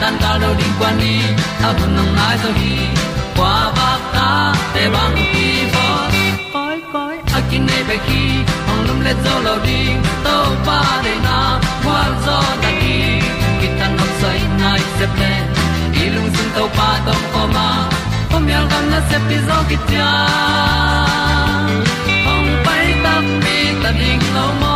tan cao do đi qua đi, ta bu nang mai zo gi qua ba ta te bang ki bo koi koi a kin nei be ki hong lum le zo lo di to pa de na kwa zo ta ki ki tan nok sai nai se ple lung sun to pa tom ko ma. Pom yal gam na se pi zo ki tia hong pai ta mi ta ding lo mo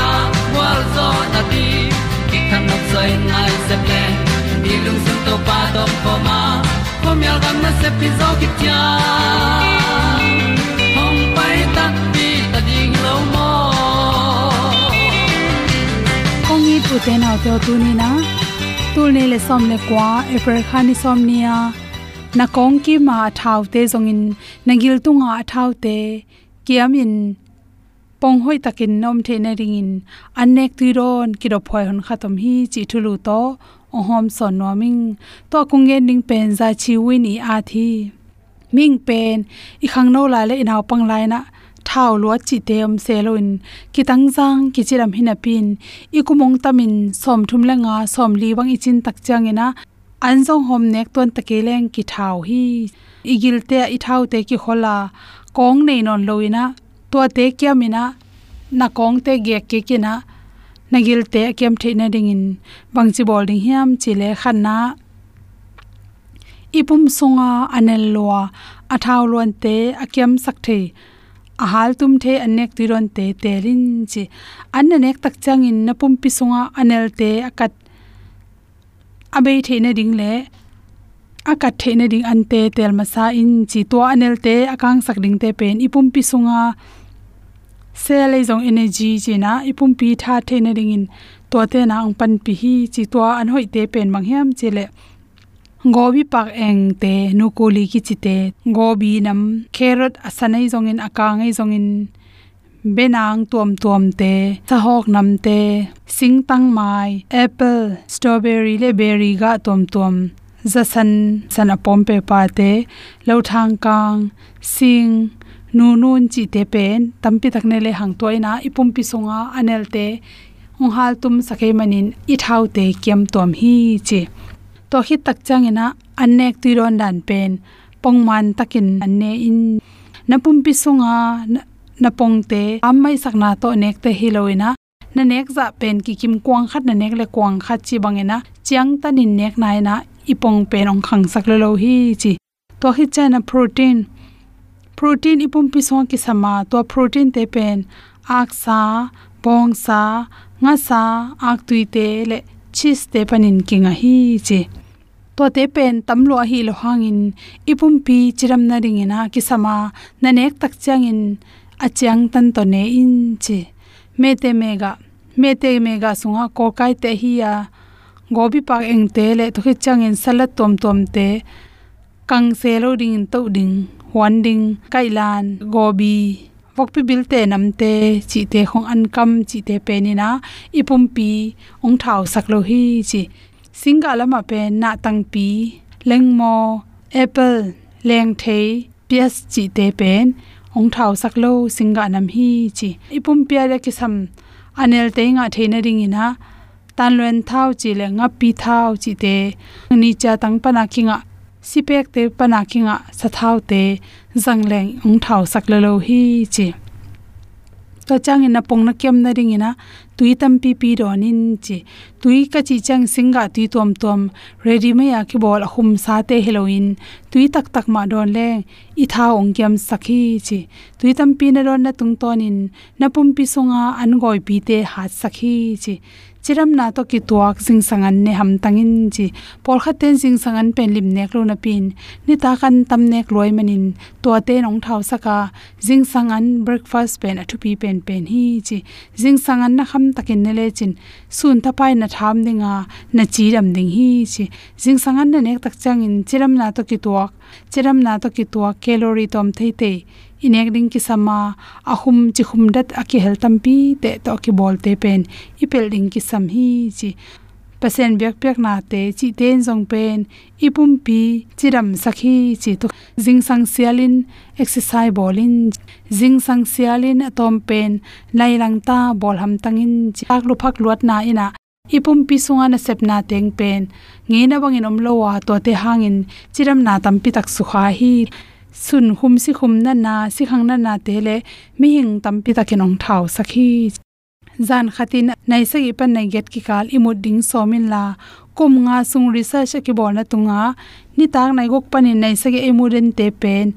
na ti ki kan nok sai nai se ple ni lung sun to pa to po ma. Ko mi al gam na se pi zo ki tia hom pai ta ti ta ding lo mo kong i pu te na to tu ni na tu ne le som le kwa e eper khani som ni ya na kong ki ma thau te zong in nagil tunga thau te kiam in pong hoi takin nom the na ring in anek tu ron ki ro phoi hon khatom hi chi thulu to ohom son noming to kungen ning pen za chi win i a thi ming pen i khang no la le inaw pang lai na thau lo chi tem seloin ki tang jang ki chiram hina pin i kumong tamin som thum la nga som li wang i chin tak chang ina an jong hom nek ton takeleng ki thau hi igil te i thau te ki khola kong nei non loina to te kya mina na kong te ge ke kina nagil te kem the na dingin bangchi bol ding hiam chile khanna ipum sunga anel loa athaw lon te akem sak the a hal tum the anek tiron te terin, chi. An nek tak chang in na pum pi sunga anel te akat abei the na ding le akat the na ding ante tel masa in chi. To anel te akang sak ding te pen ipum pi sunga se le jong energy china ipum pi tha the na ring in. To te na ang pan pi hi chi to an hoi te pen mang hiam chele gobi pak eng te, nu ko li ki chi te. Gobi nam carrot asanai jong in akangai jong in. Benang tuam tuam te sahok nam te. Sing tang mai, apple, strawberry le berry ga tuam tuam zasan sana pompe pa te. Lo thang kang, sing nu nun chi te pen tampi takne le hang toina ipum pi songa anel te hung hal tum sakhe manin i thau te kem tom hi chi. To hi tak changena anek ti ron dan pen, pongman takin anne in. Napum pi songa na pongte ammai sakna to nek te hiloina na nek za pen ki kim kwang khat na nek le kwang khat chi bangena. Chiang tanin nek nai na ipong pen ong khang sak lo hi chi. To hi chana protein protein ipum pisong ki sama, to protein te pen aksa bongsa ngasa sa, nga sa, ak tui te, le chis te panin kinga hi che. To te pen tamlo hi lo hangin ipum pi chiram na ringena ki sama, na nek tak changin achang tan to ne in che. Me te mega, me te mega sunga, ko kai te hi ya gobi pak eng te le to hang in salat tom tom te, kang se lo ding to ding huan ding kailan, gobi, vokpi bilte namte chi te khong an kam, chi te pe ni na ipum pi ong thau sak lo hi, chi singa lama pe na tang pi lengmo apple, leng the ps chi te pen ong thau sak lo, singa nam hi, chi ipum pia le ki sam, anel te nga theina ring ina, tan luen thau chi le nga pi thau chi te, ni cha tang pana kinga sipek te pana kinga sa te zangleng ung thau saklalo hi chi. To chang in pong na kem na ring ina tui tam pi pi ron in chi. Tui ka chi chang singa tui tom tom ready me ya ki bol hum sa te Halloween. Tui tak tak ma don le i tha ong kem sakhi chi. Tui tam pi na ron na tung ton in na pum pi songa an goi pi te hat sakhi chi chiram na to ki tuak sing sangan ne ham tangin chi por khaten sing sangan pen lim nek lo na pin. Ni ta kan tam nek loi manin. To te nong thau saka. Jing sangan breakfast pen athu pi pen pen hi chi jing sangan na kham takin ne le chin. Sun ta pai na tham dinga. Na chi ram ding hi chi jing sangan na nek tak chang in. Chiram na to ki tuak chiram na to ki tua calorie tom thei te inek ding ki sama ahum chi khum dat aki hel tampi te to ki bol te pen. Ipel ding ki sam hi chi. Pasen byak byak na te chi ten jong pen. Ipum pi, chiram sakhi chi to jing sang sialin, exercise bolin. Jing sang sialin atom pen. Lai lang ta bol ham tangin chi. Ak lu phak luat na ina ipum pi sunga na sepna teng pen. Nge na bangin om omlo wa to te hangin chiram na tampi tak su kha hi sun hum si khum na na si khang na na te le mi hing tam pi ta kenong thau sakhi. Zan khatin nai sa gi pan nai get ki kal imut ding somin la. Kum nga sung research ki bol na tunga. Ni tak nai gok panin nai sa gi emuren te pen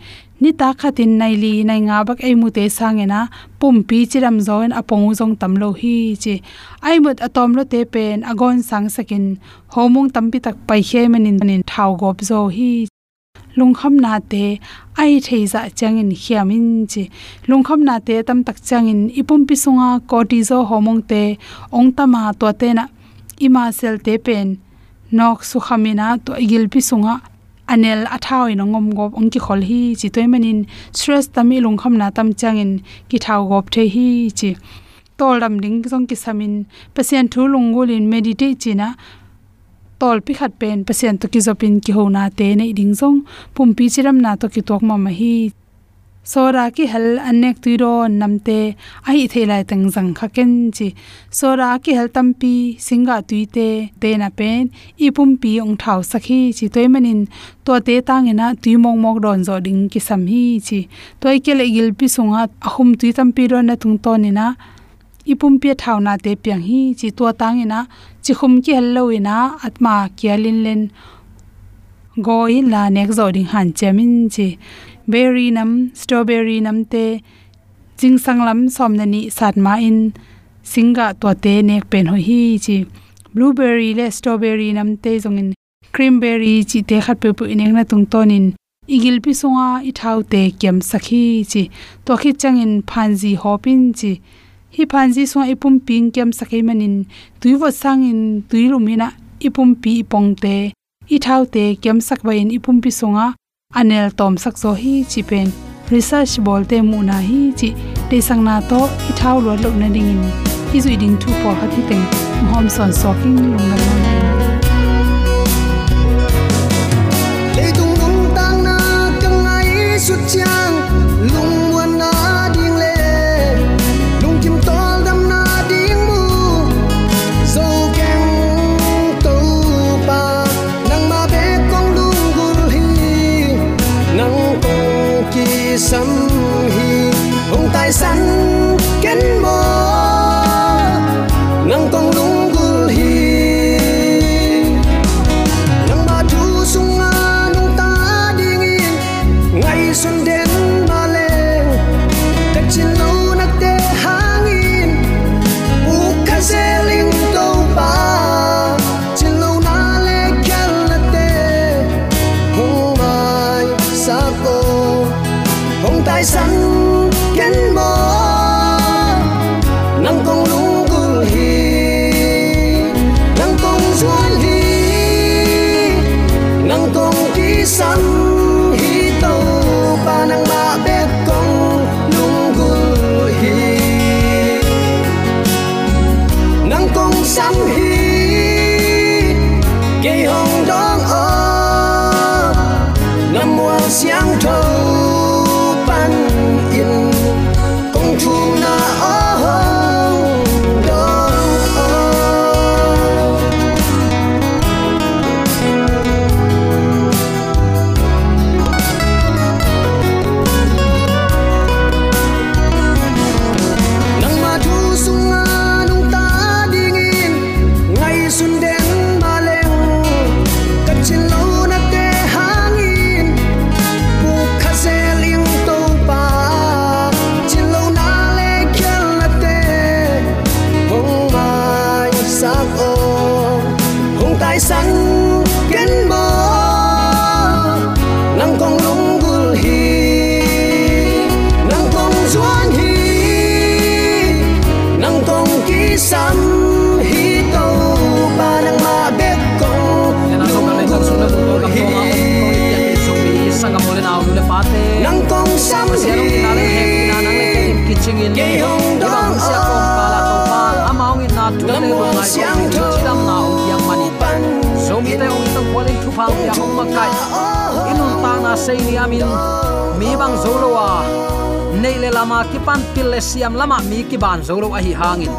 ni ta khatin nai li nai nga bak ei mu te sangena pum pi chiram zoin apong zong tam lo hi chi. Ai mut atom lo te pen agon sang sakin homung tampi tak pai he manin nin thau gop zo hi lungkham na te ai theiza changin hiamin chi. Lungkham na te tam tak changin ipum pi sunga cortisol hormone te ong tama to te na ima sel te pen nok su khamina to igil pi sunga anel athau in ngom gop ong ki khol hi chi toy manin stress tami lung kham na tam chang in ki thau gop the hi chi tol dam ding jong ki samin patient thu lung gol in meditate chi na tol pi khat pen patient to ki zopin ki ho na te nei ding jong pum pi chiram na to ki tok ma ma hi sora ki hel anek tuiro namte ai thelai tang jang kha ken chi. Sora ki hel tampi, singa tuite te na pen ipum pi ong thau sakhi chi. Toy manin to te tang ena tui mong mok don zo ding ki sam hi chi. Toy ke le gil pi sunga, ahum tui tampi ro na tung to ni na ipum pe thawna te pyang hi chi. To tangina chi khum ki hello ina atma kyalin len. Goi la nek zo ding han chamin chi berry nam, strawberry nam te jing sanglam somna ni satma in, singa to te nek pen ho hi chi. Blueberry le strawberry nam te zong in. Creamberry chi te khat pe pu ineng na tung tonin igil pi songa i thau te kem sakhi chi. To khi changin phanji hopin chi. Hi phanji so ipum ping kem sakhi manin tuiwo sangin tuilumina ipum pi pongte i thau te kem sakwain ipum pi songa anel tom sak zo hi, chi pen. Research bol te mu na hi, chi te sang na to i thau lo lo na ding in. I zui ding thu por ha ti teng. Hom son soking lung na lo na le dung dung tang na kang ai su chang lung mai sa cô hong le lama kipan pille siam lama mi kiban zolo hi hangin.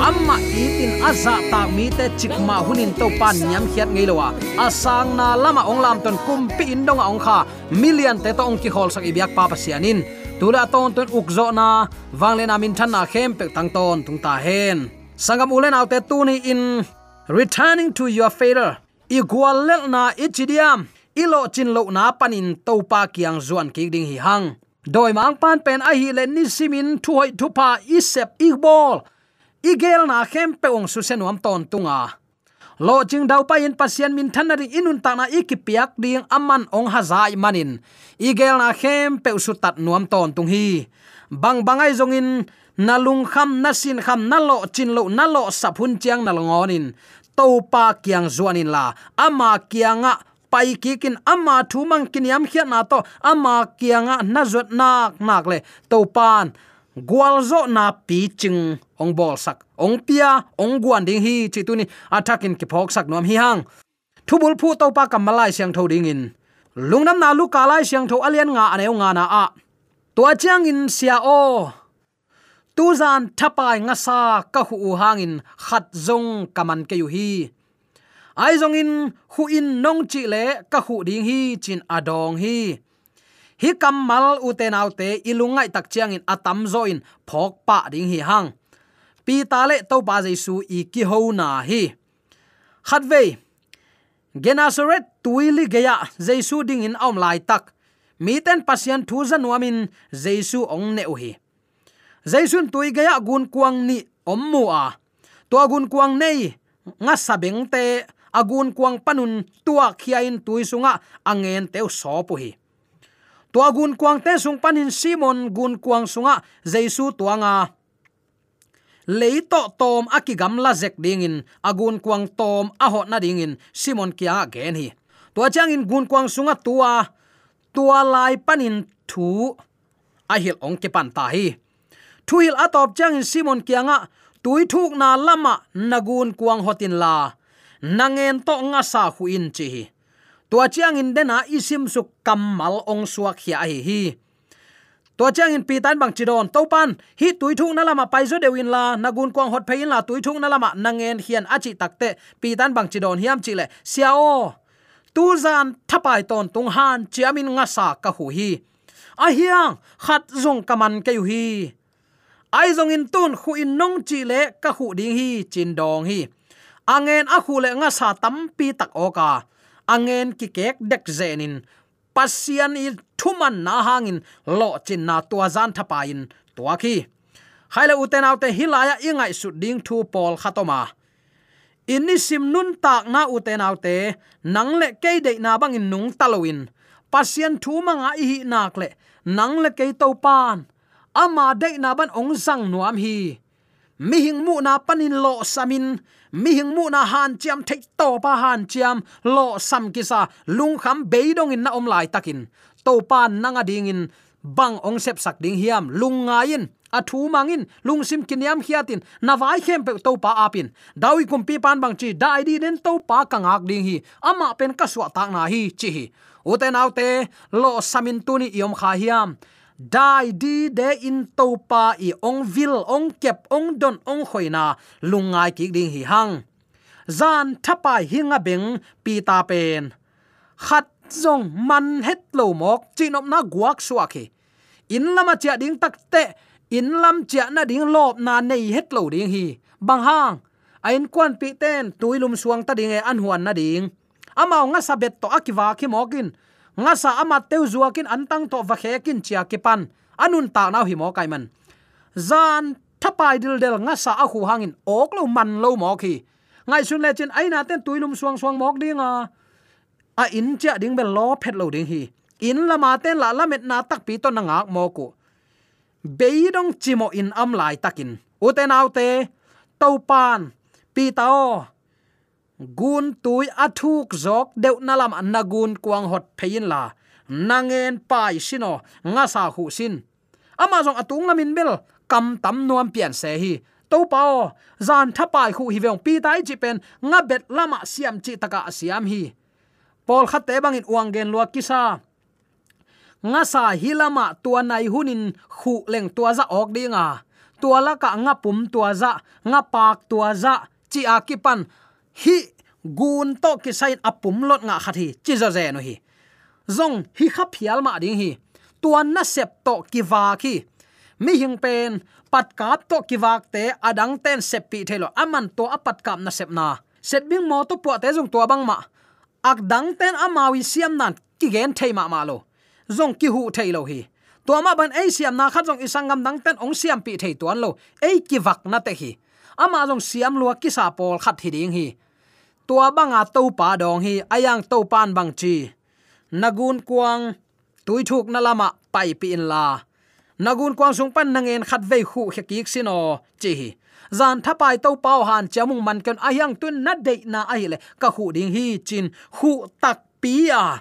amma itin aza ta mi te chikma hunin to pan nyam khiat ngeilowa asang na lama ong lam ton kumpi indong ong kha. Million te to ong ki hol sak ibyak pa pasianin tula ton ton ukzo na. Wangle na min than na khem pe tang ton tung ta hen. Sangam ulen autte tu ni in. Returning to your fader igual lel na ichidiam ilo chin lo na panin topa kiang zuan ki ding hi hang doi mang pan pen a hi le ni simin thu hoi thu pa isep igbol igel na khem pe ong su senuam ton tunga. Lo ching dau pa in pasien min thanari inun ta na ikipiak ding aman ong hazai manin. Igel na khem pe su tat nuam ton tung hi. Bang bangai zongin nalung kham nasin kham nalo chinlo nalo saphun chiang nalongonin topa to kiang zuanin la, ama kianga pai kikin ama thu mang kiniam khia na to ama kianga na zot nak nak le. To pan gwalzo na pi ching. Ong bol sak, ong pia, ong guan ding hi chi tu ni. Attacking ki phok sak nom hi hang. Thubul phu to pa kamalai siang tho ding in. Lungnam na lu kalai siang tho alian nga aneu nga na a. Tua chiang in sia o. Tu zan thapai nga sa ka hu hangin khat zong kaman ke yu hi ai zong in hu in nong chi le ka hu ding hi, chin adong hi. Hi kamal uten autte ilungai tak chiang in atam zo in, phok pa ding hi hang. Pi ta le to pa jesu, i ki ho na hi. Khat ve genasaret tuili geya jesu ding in om lai tak. Mi ten pasian thu zan wamin jesu ong ne u hi. Jaisun tui geya gun kuang ni om mu a. To gun kuang nei, nga sabeng te agun kuang panun, tua khiain tui sunga, angen teu so pu hi tua gun kuang te sung panin, simon gun kuang sunga jesu tuanga leito tom akigam la zek dingin, agun kuang tom aho na dingin, simon kia gen hi. Tua chang in gun kuang sunga, tua. Tua lai panin, thu. Ahil ong ke pan ta hi. Thu hil atop chang in simon kia nga, tui thuk na lama nagun kuang hotin la nangen to nga sa khu in chi hi. Tua chiang in dena isim su kamal ong suak hi a hi hi. To chiang in pitan bang chidon to pan hi tui thung na lama paizo dewin la, nagun kwang hot phein la tui thung na lama nangen hian achi takte pitan bang chidon hiam chile siao tu zan thapai ton tung han, chiamin nga sa ka hu hi. A hiang, khat zong kaman ke hi. Ai zong in tun khu in nong chi le ka hu ding hi, chin dong hi angen a khule nga sa tam pi tak oka angen ki kek dek zenin. Pasian i thuman na hangin. Lo chin na tua zan thapa in tua ki. Haila uten autte hilaya ingai su ding thu pol khatoma. Inni sim nun tak na uten autte nang le ke de na bangin nung talowin pasian thu manga i hi nak le. Nang le ke to pan. Ama de na ban ong sang nuam hi. Mi hing mu na panin lo samin mi hing mu na han chiam thek to pa han chiam, lo sam kisa lung kham beidong in na om lai takin. To pa nanga ding in, bang ong sep sak ding hiam, lung ngain a thu mangin lung sim kiniam hiatin na vai khem pe to pa apin dawi kum pi pan bang chi dai di den to pa kangak ding hi ama pen ka suwa tak na hi chi hi. Uten autte lo samin tuni iom kha hiam dai di de in to pa i ong vil, ong kep, ong don, ong khoina lungai ki ding hi hang. Zan thapa hinga beng, pi ta pen. Khat zong man het lo mok chinop na guak suaki in lama cha ding tak te, in lam cha na ding lop na nei het lo ding hi. Bang hang, ain kwan pi ten tuilum suang ta ding e an huan na ding. Amao nga sabet to akiwa ki mokin nga sa ama teu zuakin antang to va khekin chia ki pan. Anun ta nau hi mo kai man zan thapai dil del nga sa a khu hangin ok lo man lo mo khi. Ngai sun le chen aina ten tuilum suang suang mok dinga. A in cha ding bel lo phet lo ding hi. In lama ten la la met na tak pi to na ngak mo ko beidong chimo in am lai takin. Uten autte topan pi tao gun tui athuk zok deu nalam nagun kuang hot phein la. Nangen pai sino, nga sa hu sin. Ama jong atung lamin bel kam tam nuam pian se hi. To pao zan thapai khu hi veng pi tai chi pen, nga bet lama siam chi taka siam hi. Pol khat te bangin uang gen lua kisa nga sa hilama tua nai hunin khu leng tua za ok dinga tua la ka nga pum tua za, nga pak tua za, chi akipan hi gun to ki sain apum lot nga khathi chi za ze no hi. Zong hi kha phial ma ding hi. Tuan na sep to ki wa khi. Mi hing pen, pat kap to ki wak te, adang ten sep pi thelo aman to apat kap na sep na. Set bing mo to po te zong to bang ma. Ak dang ten amawi siam nan ki gen thei ma ma lo. Zong ki hu thei lo hi. To ma ban ei siam na khat zong isangam dang ten ong siam pi thei tuan lo. Ei ki wak na te hi ama zong siam lua kisa pol khat hiding hi. Tua banga to pa dong hi, ayang to pan bang chi. Nagun kuang, tui thuk na lama, pai pi in la. Nagun kuang sung pan nangen khat ve khu khekik sino chi hi. Zan thapai to pau han chamung man kan ayang tun na de na ai le. Ka hu ding hi chin hu tak pi a.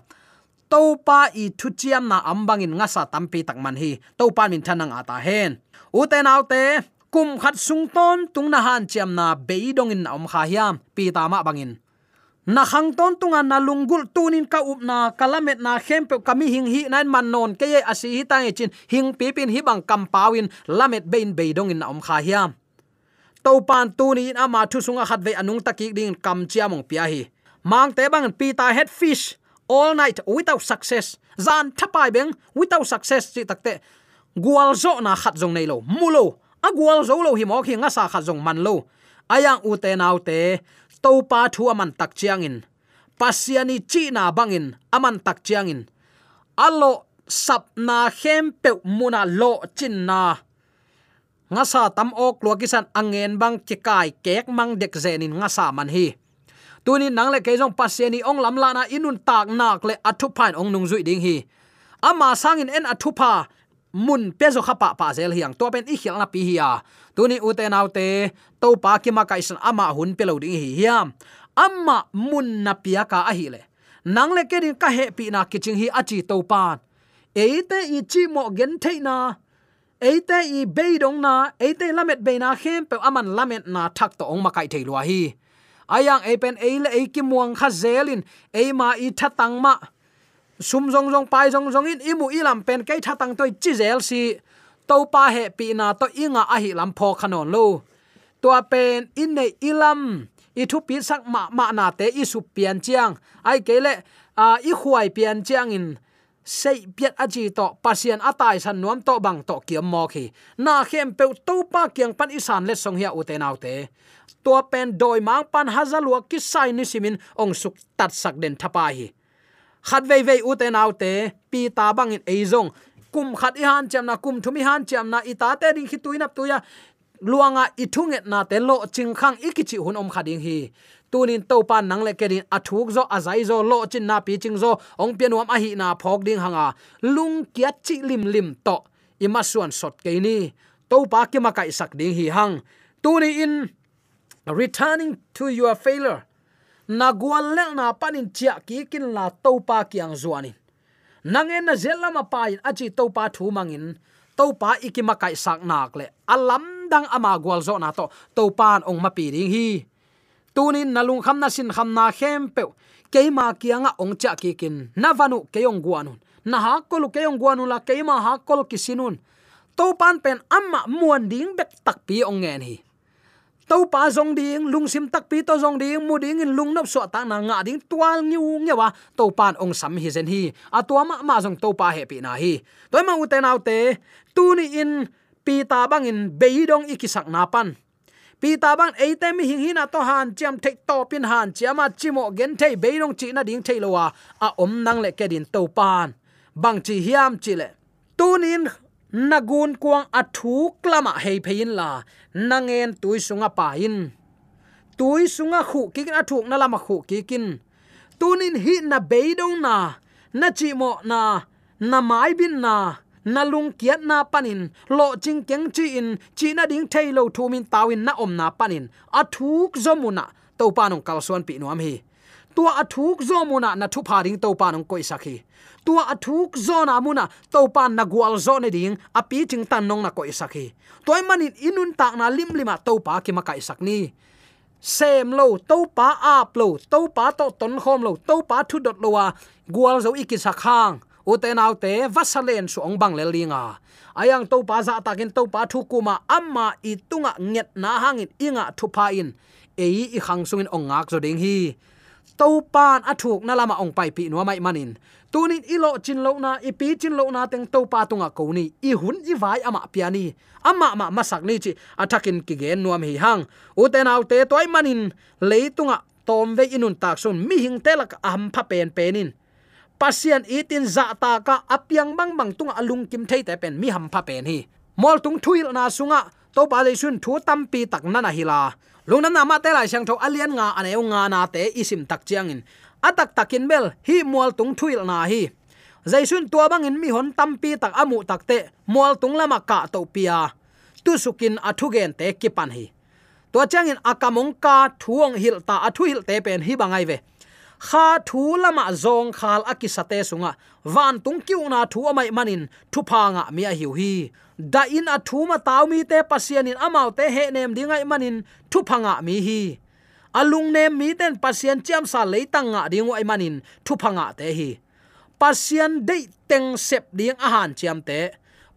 To pa i thu chiam na ambangin nga sa tampi tak man hi. To pa min thanang ata hen. U te nau te kum khat sung ton tung na han chiam na beidong in om kha hiam, pi ta ma bangin na khang ton tunga na lungul tunin ka up na kalamet na khempe kami hing hi nan man non ke ye asi hi tang e chin hing pi pin hi bang kam pawin lamet bein beidong in om kha hiam. To pan tunin ama thu sunga khat ve anung taki ding kam chiamong pia hi. Mang te bang pi ta head fish, all night without success. Zan thapai beng, without success chi takte gwal zo na khat jong nei lo mulo a zo lo hi mo khi nga sa kha jong man lo. Ayang u te nau te, to pa thu aman tak chiang in. Pasiani chi na bangin aman tak chiang in. Alo sap na khem pe muna lo chin na. Nga sa tam ok lo kisan angen bang chikai kek mang dek zenin nga sa man hi. Tuni nang le kejong pasiani ong lam la na inun tak nak le athu phain ong nung zui ding hi. Ama sangin en athupa mun pezo khapa pa zel hiang. To pen i khil na pi hiya tuni ute naute to pa ki ma kai san ama hun pelo ding hi hiam. Amma mun na pia ka a hi le. Nang le ke din ka he pi na kiching hi achi to pan. Eite i chi mo gen thei na. Eite i be dong na. Eite lamet be na khem pe aman lamet na thak to ong ma kai thei lo hi. Ayang e pen e le e ki muang kha zelin e ma i tha tang ma sum jong jong pai jong jong in, imu ilam pen kai tha tang toi chi zel si. To pa he pi na to inga a hi lam pho khanon lo. To pen in nei ilam i thu pi sak ma ma na te i su pian chiang. Ai ke le, a, i khuai pian chiang in. Sei piat aji to pasien atai san nuam to bang to kiam mo khi. Na khem pe to pa kyang pan isan le song hia te nau te. To pen doi mang pan hazalua ki sai ni simin ong suk tat sak den thapa hi khat vei vei te nau te, pi ta bang in eizong kum khat i han cham na, kum thumi han cham na, i ta te ding khi tuina tuya. Luanga ithunget na te, lo ching khang ikichi hun om khading hi. Tunin to pan nang le kerin athuk zo azai zo, lo chin na pi ching zo, ong pianuam a hi na phok ding hanga. Lung kiat chi lim lim to ima suan sot ke ni. To pa ki ma kai sak ding hi hang. Tuni in returning to your failure na gwal le na panin chia ki kin la topa pa zuanin. Nangen na zelama pa in achi topa thu mangin topa ikima kai sak nak le. Alam dang ama gwal zo na to topan ong mapi ring hi. Tunin nalung kham na sin kham na khem pe. Keima kianga ong cha ki kin. Na vanu keyong guanun na ha kol keyong guanun la keima ha kol kisinun to pan pen amma muan ding bek tak pi ong ngen hi to pa zong ding lungsim tak pi to zong ding mu ding in lung nop so ta na nga ding twal nyu ngewa to pan ong sam hi zen hi a to ma ma zong to pa he pi na hi toy ma uten te tu ni in pi ta bang in beidong ikisak na pan pi ta bang eite mi hing hina to han chiam thek to pin han chiama chimo gen thei dong chi na ding thei lowa a. Om nang le kedin to pan bang chi hiam chi le tunin nagun kuang athu klama hei phein la. Nangen tuisunga pain tuisunga khu ki kin athuk na lama khu ki kin tunin hi na beidong na. Na chi mo na. Na mai bin na. Nalung kiat na panin. Lo ching keng chi in. Chi na ding thailo thumin tawin na om na panin. Athuk zomuna to panong kalsuan pi nuam hi tua athuk zomuna na thu pharing to panong koi sakhi. Tua athuk zona muna to pan na gwal zo ne ding api ting tan nong na koi sakhi. Toy manin inun tak na lim lima to pa ki makai sakni. Sem lo to pa up lo to pa to ton khom lo to pa thu dot lo wa gwal zo ikisakhang uten autte vasalen su ong bang lelinga ayang to pa za takin to pa thu kuma amma itunga nget na hangin inga thu pa in. Ei i khang sungin ong zo ding hi to pan athuk na lama ong pai pi no mai manin. Tunin ilo chin lo na, ipi chin lo na teng to pa tunga ko ni i hun i vai ama piani. Ama ma masak ni chi atakin ki gen nuam hi hang. Uten autte toy manin leitunga tom ve inun tak sun, mi hing telak aham pha pen penin. Pasian itin za ta ka apyang bang bang tunga alung kim thei te pen mi ham pha pen hi. Mol tung thuil na sunga to pa le sun thu tam pi tak na na hila lungnam na ma te lai sang tho alian nga ane nga na te isim tak chiang in. Atak takin bel, hi mual tung thuil na hi. Zaisun tua bangin mi hon tampi tak amu takte mual tung lama ka to pia tu sukin athugen te kipan hi. To changin akamong ka thuong hil ta athu hil te pen hi bangai ve kha thu lama zong khal akisate sunga. Van tung kiu na thu amai manin, thu phanga mi a hiu hi. Da in a thu ma taw mi te pasian in amau te he nem dingai manin, thu phanga mi hi. Alung nem mi ten pasian cham sa leitanga dingu ai manin, thu phanga te hi. Pasian dei teng sep ding a han chiam te.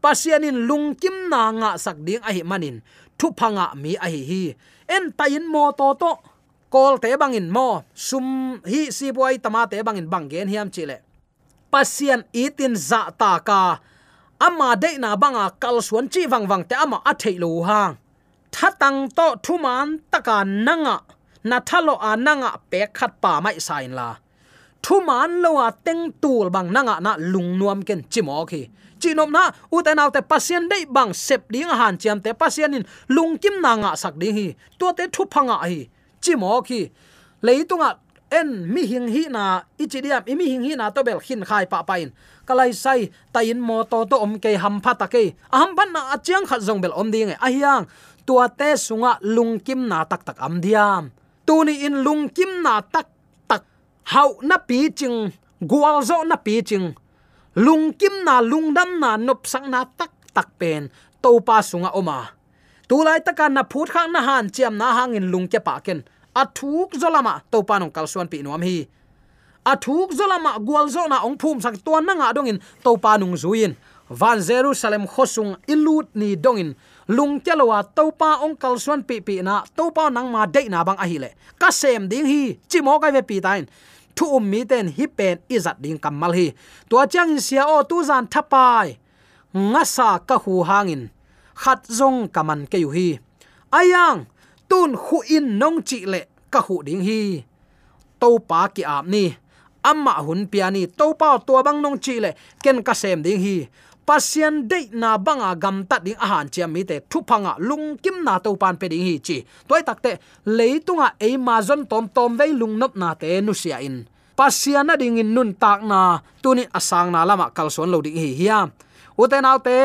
Pasian in lung kim na nga sak ding a hi manin, thu phanga mi a hi hi. En tayin mo to to kol te bangin mo. Sum hi si boy tama te bangin banggen hiam chile pasian itin za ta ka. Ama de na banga kal suan chi wang wang te ama a thei lo hang thatang to thuman taka nanga. Na thalo a nanga pe khat pa mai sain la. Thuman lo a teng tul bang nanga na lung nuam ken chimo khi. Chinom na, u te te pasien dei bang sep ding han chiam te pasien in lung kim nanga sak ding hi. To te thu phanga hi chi mo khi leitunga, en mi hing hi na, ichidiam imi hing hi na to bel khin khai pa pain. Kalai sai tayin mo to to om ke ham pha ta ke aham ban na achiang khat zong bel om ding e ahiang, tua te sunga lungkim na tak tak am diam tu ni in lungkim na tak tak hau na pi ching gwal zo na pi ching. Lungkim na lungdam na nop sang na tak tak pen. To pa sunga oma tu lai taka na phut khang na han chiam na hangin lung ke pa ken. Athuk zolama to panong kalsuan pi nuam hi. Athuk zolama gwal zo na ong phum sak tuan na nga dongin to panung zuin. Van jerusalem khosung ilut ni dongin. Lung chalowa to pa ong kalsuan pi pi na to pa nang ma de na bang a hi le. Ka sem ding hi, chi mo kai ve pi tain. Thu um mi ten hi pen izat ding kamal hi. To chang sia o tu zan thapai ngasa ka hu hangin khat zong kaman ke yu hi ayang tun khu in nong chi le ka hu ding hi. To pa ki ap ni, amma hun piani to pa to bang nong chi le ken ka sem ding hi. Pasian de na banga gam ta ding a han chiam mi te thu phanga lung kim na to pan pe ding hi chi. Toy takte leitunga e ma zon tom tom ve lung nop na te nu sia in. Pasian na ding in nun tak na, tuni asang na lama kalson lo ding hi hiam uten autte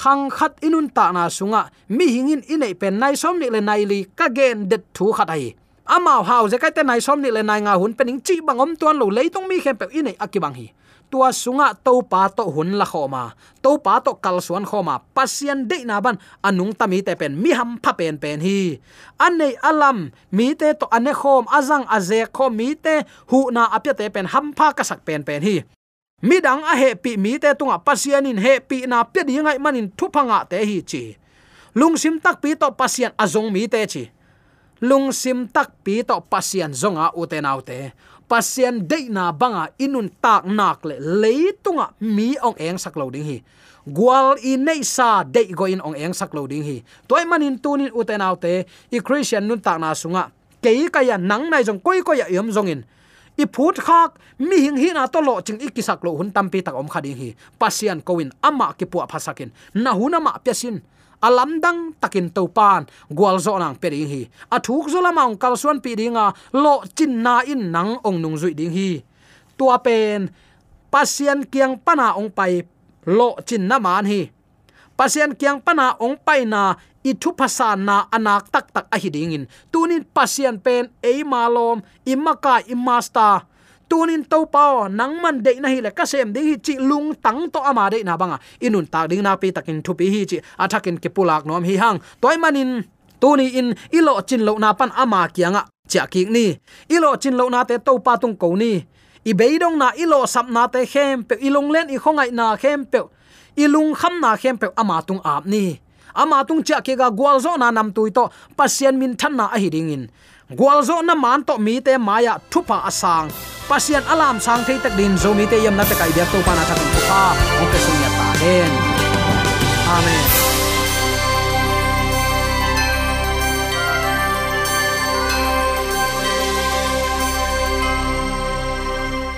khang khat inun ta na sunga, mi hingin inei pen nai som ni le nai li, ka gen det thu khat ai. Amao hau je kai te nai som ni le nai nga hun pening chi bangom tuan lo leitung mi khem pe inei akibang hi. Tua sunga to pa to hun la khoma to pa to kal suan khoma pasien de na ban, anung tami te pen, mi ham pha pen pen hi. Anei alam, mi te to ane khom, azang aze khom mi te hu na apya te pen, ham pha ka sak pen pen hi mi dang a he pi mi te tunga pasian in he pi na pe di ngai manin thu phanga te hi chi. Lung sim tak pi to pasian azong mi te chi. Lung sim tak pi to pasian zonga ute nau te. Pasian de na banga inun tak nak le leitunga mi ong eng sak lo ding hi. Gwal i nei sa de go in ong eng sak lo ding hi. Toy manin tunin ute nau te, i christian nun tak na sunga. Kei ka ya nang nai jong koi ko ya yom zong in i phut khak mi hing hi na to lo ching ikisak lo hun tampi tak om khading hi. Pasian koin ama ki pu phasakin na huna ma pesin alam dang takin to pan, gwal zo nang peri hi. A thuk zo lama ong suan pi ringa lo chin na in nang ong nung zui ding hi. Tua pen, pasian kiang pana ong pai, lo chin na man hi pasian kyang pana ong pai na i thu phasa na anak tak tak a hidingin tunin pasian pen e malom imaka imasta tunin to pa nang man de na hi le ka sem hi chi lung tang to ama de na banga. Inun tak ding na pi takin thu pi hi chi athakin ke pulak nom hi hang. Toy manin, tuni in, ilo chin lo na pan ama kianga. Cha ki ni, ilo chin lo na te to pa tung ko ni. I beidong na ilo sap na te khem pe ilong len i khongai na khem pe ilung kham na khem pe ama tung ap ni. Ama tung cha ke ga gwal zo na nam tui to pasien min than na a hiding in. Gwal zo na man to mi te maya thupa asang pasien alam sang thei tak din zo mi te yam na ta kai bia to pa na thakin thupa o pe sung ya ta hen amen.